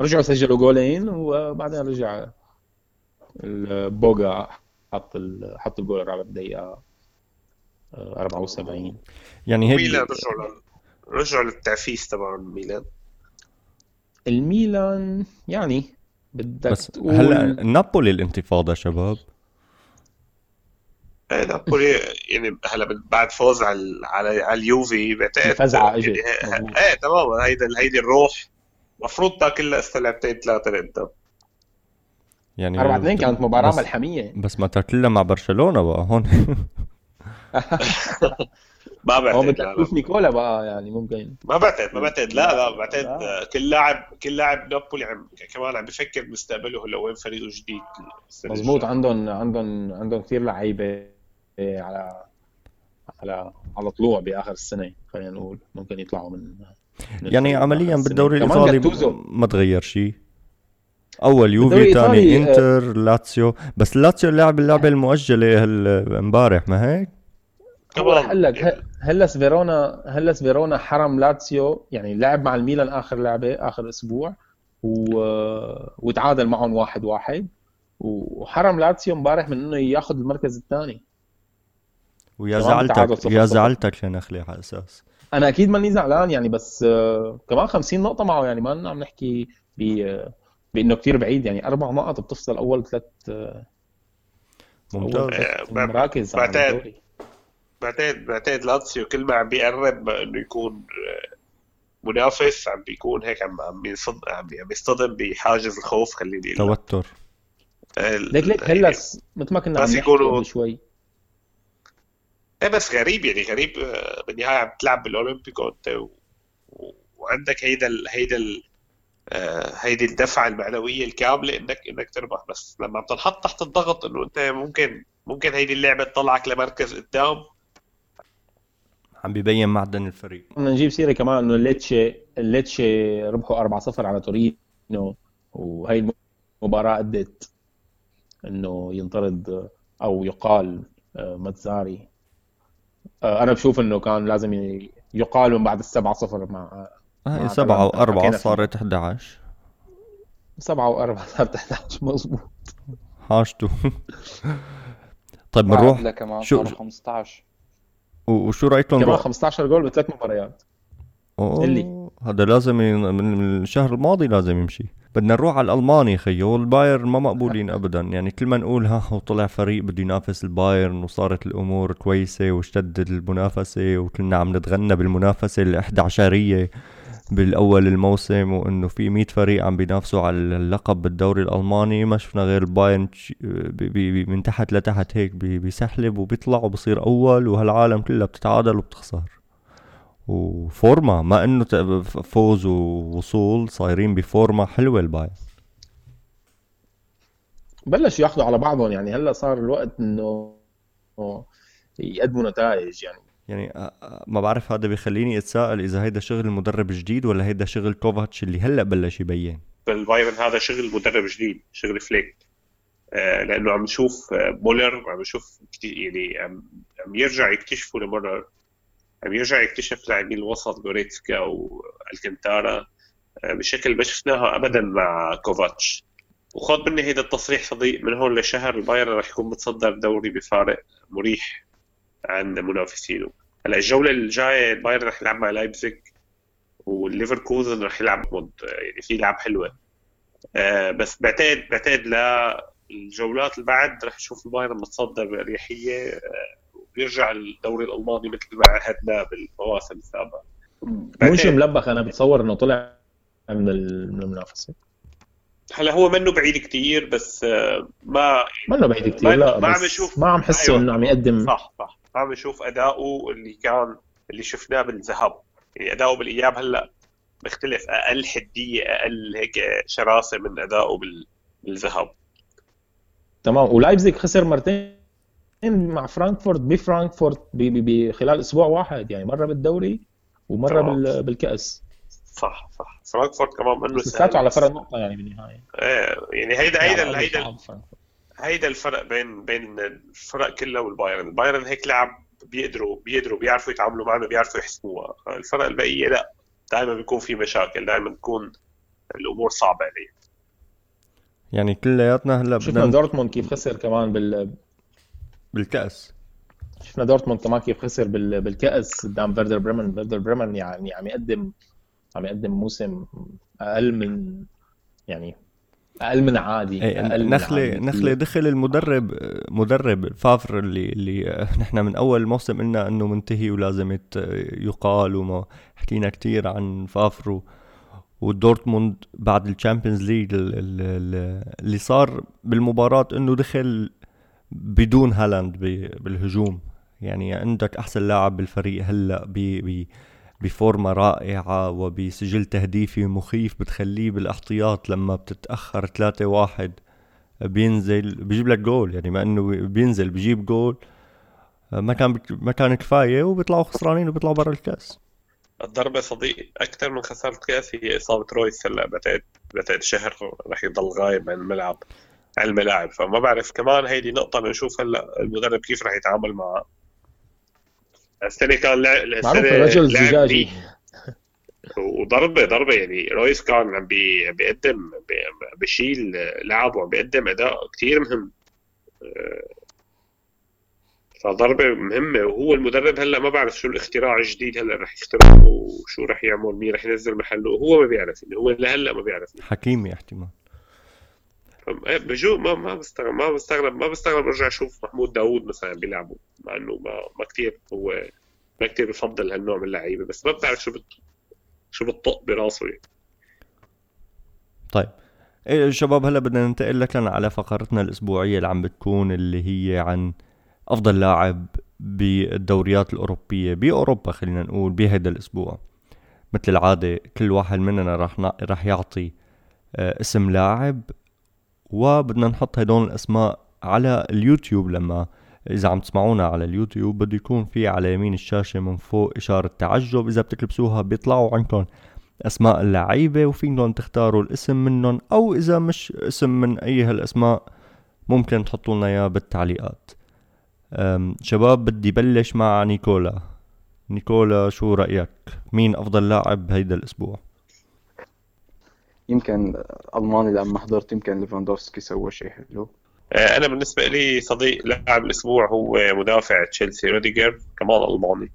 رجعوا سجلوا جولين وبعدين رجع البوغا حط حط الجول الرابع بالدقيقة 74 يعني هيك ميلان رجعوا رجعوا للتعفيس تبع ميلان الميلان يعني بدك بس تقول هلا نابولي الانتفاضة شباب. إيه نابولي يعني هلا بعد فوز على على اليوفي بعتقد فزعه اجت يعني إيه تماما. هيدا هيدي الروح. المفروض تاكل لها استلعبتين ثلاثة لقدام يعني 4 2 كانت مباراة ملحمية. بس ما تاكلها مع برشلونة بقى هون. ما بعتقد هو مثل نيكولا بقى يعني ممكن. ما بعتقد ما بعتقد. لا لا بعتقد. كل لاعب كل لاعب نابولي عم كمان عم بفكر بمستقبله هلا وين فريقه جديد مزبوط عندهم عندهم عندهم كثير لعيبة على على على طلوع بآخر السنة خلينا نقول. ممكن يطلعوا من, من يعني عمليا بالدوري الإيطالي ما تغير شيء. أول يوفي ثاني آه، إنتر لاتسيو. بس لاتسيو لعب اللعبة المؤجلة امبارح ما هيك؟ كمان لك هيلاس فيرونا هيلاس فيرونا حرم لاتسيو يعني لعب مع الميلان آخر لعبة آخر أسبوع و... وتعادل معهم واحد واحد وحرم لاتسيو امبارح من إنه ياخذ المركز الثاني. ويا زعلتك يا زعلتك يا نخلي على أساس. أنا أكيد ماني زعلان يعني بس كمان 50 نقطة معه يعني ما عم نحكي ب بإنه كثير بعيد يعني أربع نقط بتفصل أول ثلاث ممتاز. مراكز بعتقد بعتقد بعتقد لاتسيو كل ما عم بيقرب انه يكون آه، منافس عم بيكون هيك عم عم عم يصطدم بحاجز الخوف خليني توتر. ليك ليك هلس مثل ما كنا عم نحكي شوي. إيه بس غريب يعني غريب آه، بالنهاية عم تلعب بالأولمبيكو أنت وعندك هيدا ال هيدا ال آه، هيدي الدفعة المعنوية الكاملة انك إنك تربح. بس لما بتنحط تحت الضغط إنه أنت ممكن ممكن هيدي اللعبة تطلعك لمركز قدام عم بيبين معدن الفريق. بدنا نجيب سيرة كمان إنه الليتشي الليتشي ربحوا 4-0 على تورينو وهي المباراة أدت إنه ينطرد أو يقال آه، متزاري آه، أنا بشوف إنه كان لازم يقال من بعد السبعة صفر مع هاي سبعة وأربعة صارت 11 سبعة وأربعة صارت 11 مظبوط. حاجته طيب بنروح. شو 15 وشو رايكم كمان 15 جول بثلاث مباريات. أوه اللي؟ هذا لازم من الشهر الماضي لازم يمشي. بدنا نروح على الألماني خيو والبايرن ما مقبولين ابدا. يعني كل ما نقول ها وطلع فريق بده ينافس البايرن وصارت الأمور كويسة واشتدت المنافسة وكلنا عم نتغنى بالمنافسة ال 11 بالأول الموسم وإنه في 100 فريق عم بينافسوا على اللقب بالدوري الألماني ما شفنا غير البايرن من تحت لتحت هيك بيسحلب وبيطلع وبصير أول وهالعالم كلها بتتعادل وبتخسر. وفورما ما إنه فوز ووصول صايرين بفورما حلوة البايرن. بلش ياخذوا على بعضهم يعني هلأ صار الوقت إنه يقدموا نتائج يعني يعني ما بعرف هذا بيخليني أتساءل إذا هيدا شغل المدرب الجديد ولا هيدا شغل كوفاتش اللي هلأ بلش يبين. بالبايرن هذا شغل مدرب جديد شغل فليك. لأنه عم نشوف مولر وعم نشوف يعني عم يرجع يكتشفوا لمرة عم يرجع يكتشف لاعبين الوسط جوريتسكا والكنتارا. بشكل ما شفناها ابدا مع كوفاتش. وخذ مني هيدا التصريح صديق من هون لشهر البايرن رح يكون متصدر الدوري بفارق مريح. عن منافسينه. هلا الجولة الجاية البايرن رح يلعب مع لايبزيج والليفركوزن رح يلعب ضد يعني في لعب حلوة. آه بس بعتقد بعتقد للجولات اللي بعد رح نشوف البايرن متصدر بأريحية آه وبيرجع الدوري الألماني مثل ما عهدنا بالمواسم السابقة. شيء ملبخ أنا بتصور إنه طلع من المنافسة. هلا هو منه بعيد كثير بس آه، ما منه بعيد كثير لا ما عم بشوف ما عم حسه أيوة. إنه عم يقدم صح صح. ما عم بشوف أداؤه اللي كان اللي شفناه بالذهب يعني أداؤه بالإياب هلأ بيختلف أقل حدية أقل هيك شراسة من أداؤه بالذهب تمام. ولايبزيج خسر مرتين مع فرانكفورت بفرانكفورت بخلال أسبوع واحد. يعني مرة بالدوري ومرة تمام. بالكأس. صح صح. فرانكفورت كمان منه سهل على فرق نقطة يعني بالنهاية. إيه يعني هيدا هيدا هيدا هيدا الفرق بين بين الفرق كلها والبايرن. البايرن هيك لعب بيقدروا بيقدروا بيعرفوا يتعاملوا معنا بيعرفوا يحسموها الفرق البقيه لا. دائما بيكون في مشاكل دائما بتكون الأمور صعبة عليه يعني كلياتنا هلأ شفنا دورتموند كيف خسر كمان بال بالكأس. شفنا دورتموند كمان كيف خسر بال... بالكأس قدام فيردر بريمن. فيردر بريمن يعني عم يقدم عم يقدم موسم أقل من يعني أقل من عادي إيه أقل نخله من نخلة دخل المدرب مدرب فافر اللي اللي نحن من أول موسم قلنا إنه منتهي ولازم يقال وما حكينا كثير عن فافر ودورتموند بعد ال Champions League اللي صار بالمباراة إنه دخل بدون هالاند بالهجوم. يعني عندك أحسن لاعب بالفريق هلأ بفورمة رائعة وبسجل تهديفي مخيف بتخليه بالاحتياط لما بتتأخر 3 واحد. بينزل بيجيب لك جول يعني ما إنه بينزل بيجيب جول. ما كان ما كان كفاية وبيطلعوا خسرانين وبيطلعوا برا الكاس. الضربة صديق أكثر من خسارة كاس هي إصابة رويس هلأ بعتقد بعتقد شهر رح يضل غايب عن الملعب عن الملاعب فما بعرف كمان هيدي نقطة بنشوف هلأ المدرب كيف رح يتعامل معها السنة كان لا معروف الرجل زجاجي وضربة ضربة. يعني رويس كان عم بي بيقدم بشيل لعب وعم بيقدم أداء كثير مهم. آه، فضربة مهمة. وهو المدرب هلأ ما بعرف شو الاختراع الجديد هلأ رح يخترعه وشو رح يعمل مين رح ينزل محله. هو ما بيعرف هو لهلأ ما بيعرف. حكيمي احتمال. بجو ما ما بستغرب ما بستغرب ما بستغرب ارجع أشوف محمود داوود مثلا بيلعبوا مع إنه ما ما كثير هو ما كثير بفضل هالنوع من اللعيبة بس ما بتعرف شو بت... شو بتطق براسه يعني. طيب إيه شباب هلأ بدنا ننتقل لك على فقرتنا الأسبوعية اللي عم بتكون اللي هي عن أفضل لاعب بالدوريات الأوروبية بأوروبا خلينا نقول بهذا الأسبوع مثل العادة كل واحد مننا راح راح يعطي آه، اسم لاعب وبدنا نحط هدول الأسماء على اليوتيوب لما إذا عم تسمعونا على اليوتيوب بده يكون في على يمين الشاشة من فوق إشارة تعجب إذا بتكبسوها بيطلعوا عندكم أسماء اللعيبة وفيكم تختاروا الاسم منهم أو إذا مش اسم من أي هالأسماء ممكن تحطوا لنا إياه بالتعليقات. شباب بدي بلش مع نيكولا. نيكولا شو رأيك؟ مين أفضل لاعب هيدا الأسبوع؟ يمكن ألماني لما حضرت يمكن ليفاندوفسكي سوى شيء حلو. آه، أنا بالنسبة لي صديق لاعب الأسبوع هو مدافع تشيلسي روديجر كمان ألماني.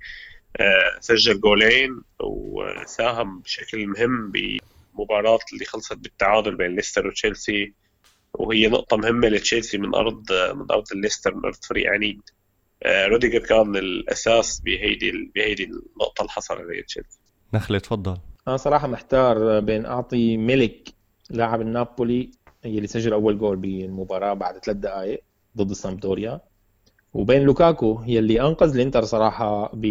آه، سجل جولين وساهم بشكل مهم بمباراة اللي خلصت بالتعادل بين ليستر وتشيلسي وهي نقطة مهمة لتشيلسي من أرض من أرض الليستر من أرض فريق عنيد. آه، روديجر كان الأساس بهيدي بهيدي النقطة اللي حصل عليها تشيلسي نخلة تفضل. أنا صراحة محتار بين أعطي ميلك لاعب النابولي اللي سجل أول جول بالمباراة بعد ثلاث دقائق ضد سامدوريا وبين لوكاكو هي اللي أنقذ الإنتر صراحة ب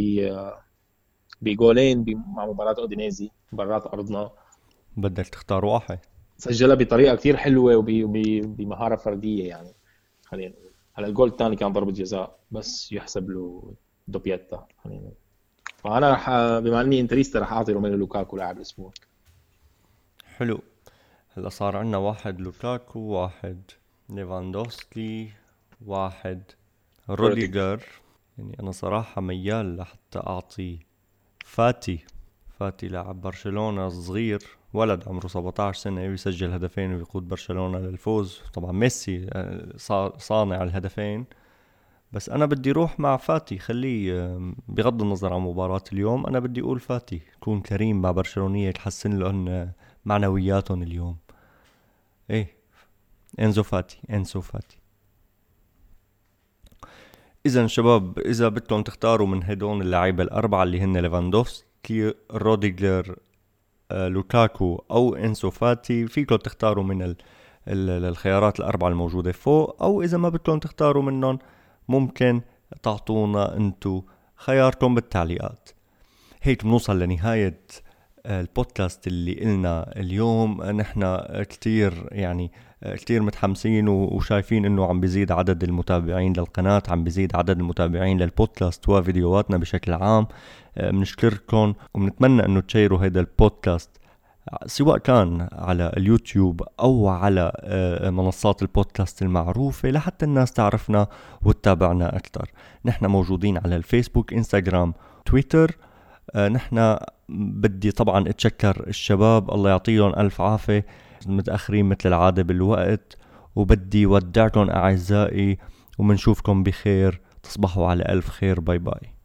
بجولين مع مباراة أودينيزي برات أرضه. بدك تختار واحد. سجلها بطريقة كثير حلوة وبمهاره فردية يعني خلينا نقول. هلا الجول الثاني كان ضربة جزاء بس يحسب له doppietta خلينا نقول. فأنا رح بما إني interista رح أعطي روميلو لوكاكو لاعب الأسبوع. حلو. هلا صار عندنا واحد لوكاكو واحد ليفاندوفسكي واحد روديجر. يعني أنا صراحة ميال لحتى أعطي فاتي. فاتي لاعب برشلونة صغير ولد عمره 17 سنة بيسجل هدفين ويقود برشلونة للفوز. طبعا ميسي آه، صانع الهدفين. بس أنا بدي روح مع فاتي خليه بغض النظر عن مباراة اليوم أنا بدي أقول فاتي يكون كريم مع برشلونية تحسن لهم معنوياتهم اليوم. إيه إنزو فاتي إنزو فاتي. اذا شباب إذا بدكم تختاروا من هدول اللعيبه الأربعة اللي هن ليفاندوفسكي روديجلر آه، لوكاكو أو انسو فاتي فيكم تختاروا من ال الخيارات الأربعة الموجودة فوق أو إذا ما بدكم تختاروا منهم ممكن تعطونا انتو خياركم بالتعليقات. هيك بنوصل لنهاية البودكاست اللي قلنا اليوم. نحن كتير يعني كتير متحمسين وشايفين إنه عم بيزيد عدد المتابعين للقناة عم بيزيد عدد المتابعين للبودكاست وفيديوهاتنا بشكل عام. بنشكركم وبنتمنى إنه تشيروا هذا البودكاست سواء كان على اليوتيوب أو على آه، منصات البودكاست المعروفة لحتى الناس تعرفنا وتتابعنا أكثر نحن موجودين على الفيسبوك إنستغرام تويتر. آه، نحن بدي طبعا أتشكر الشباب الله يعطيهم ألف عافية متأخرين مثل العادة بالوقت وبدي ودعكم أعزائي ومنشوفكم بخير تصبحوا على ألف خير bye bye.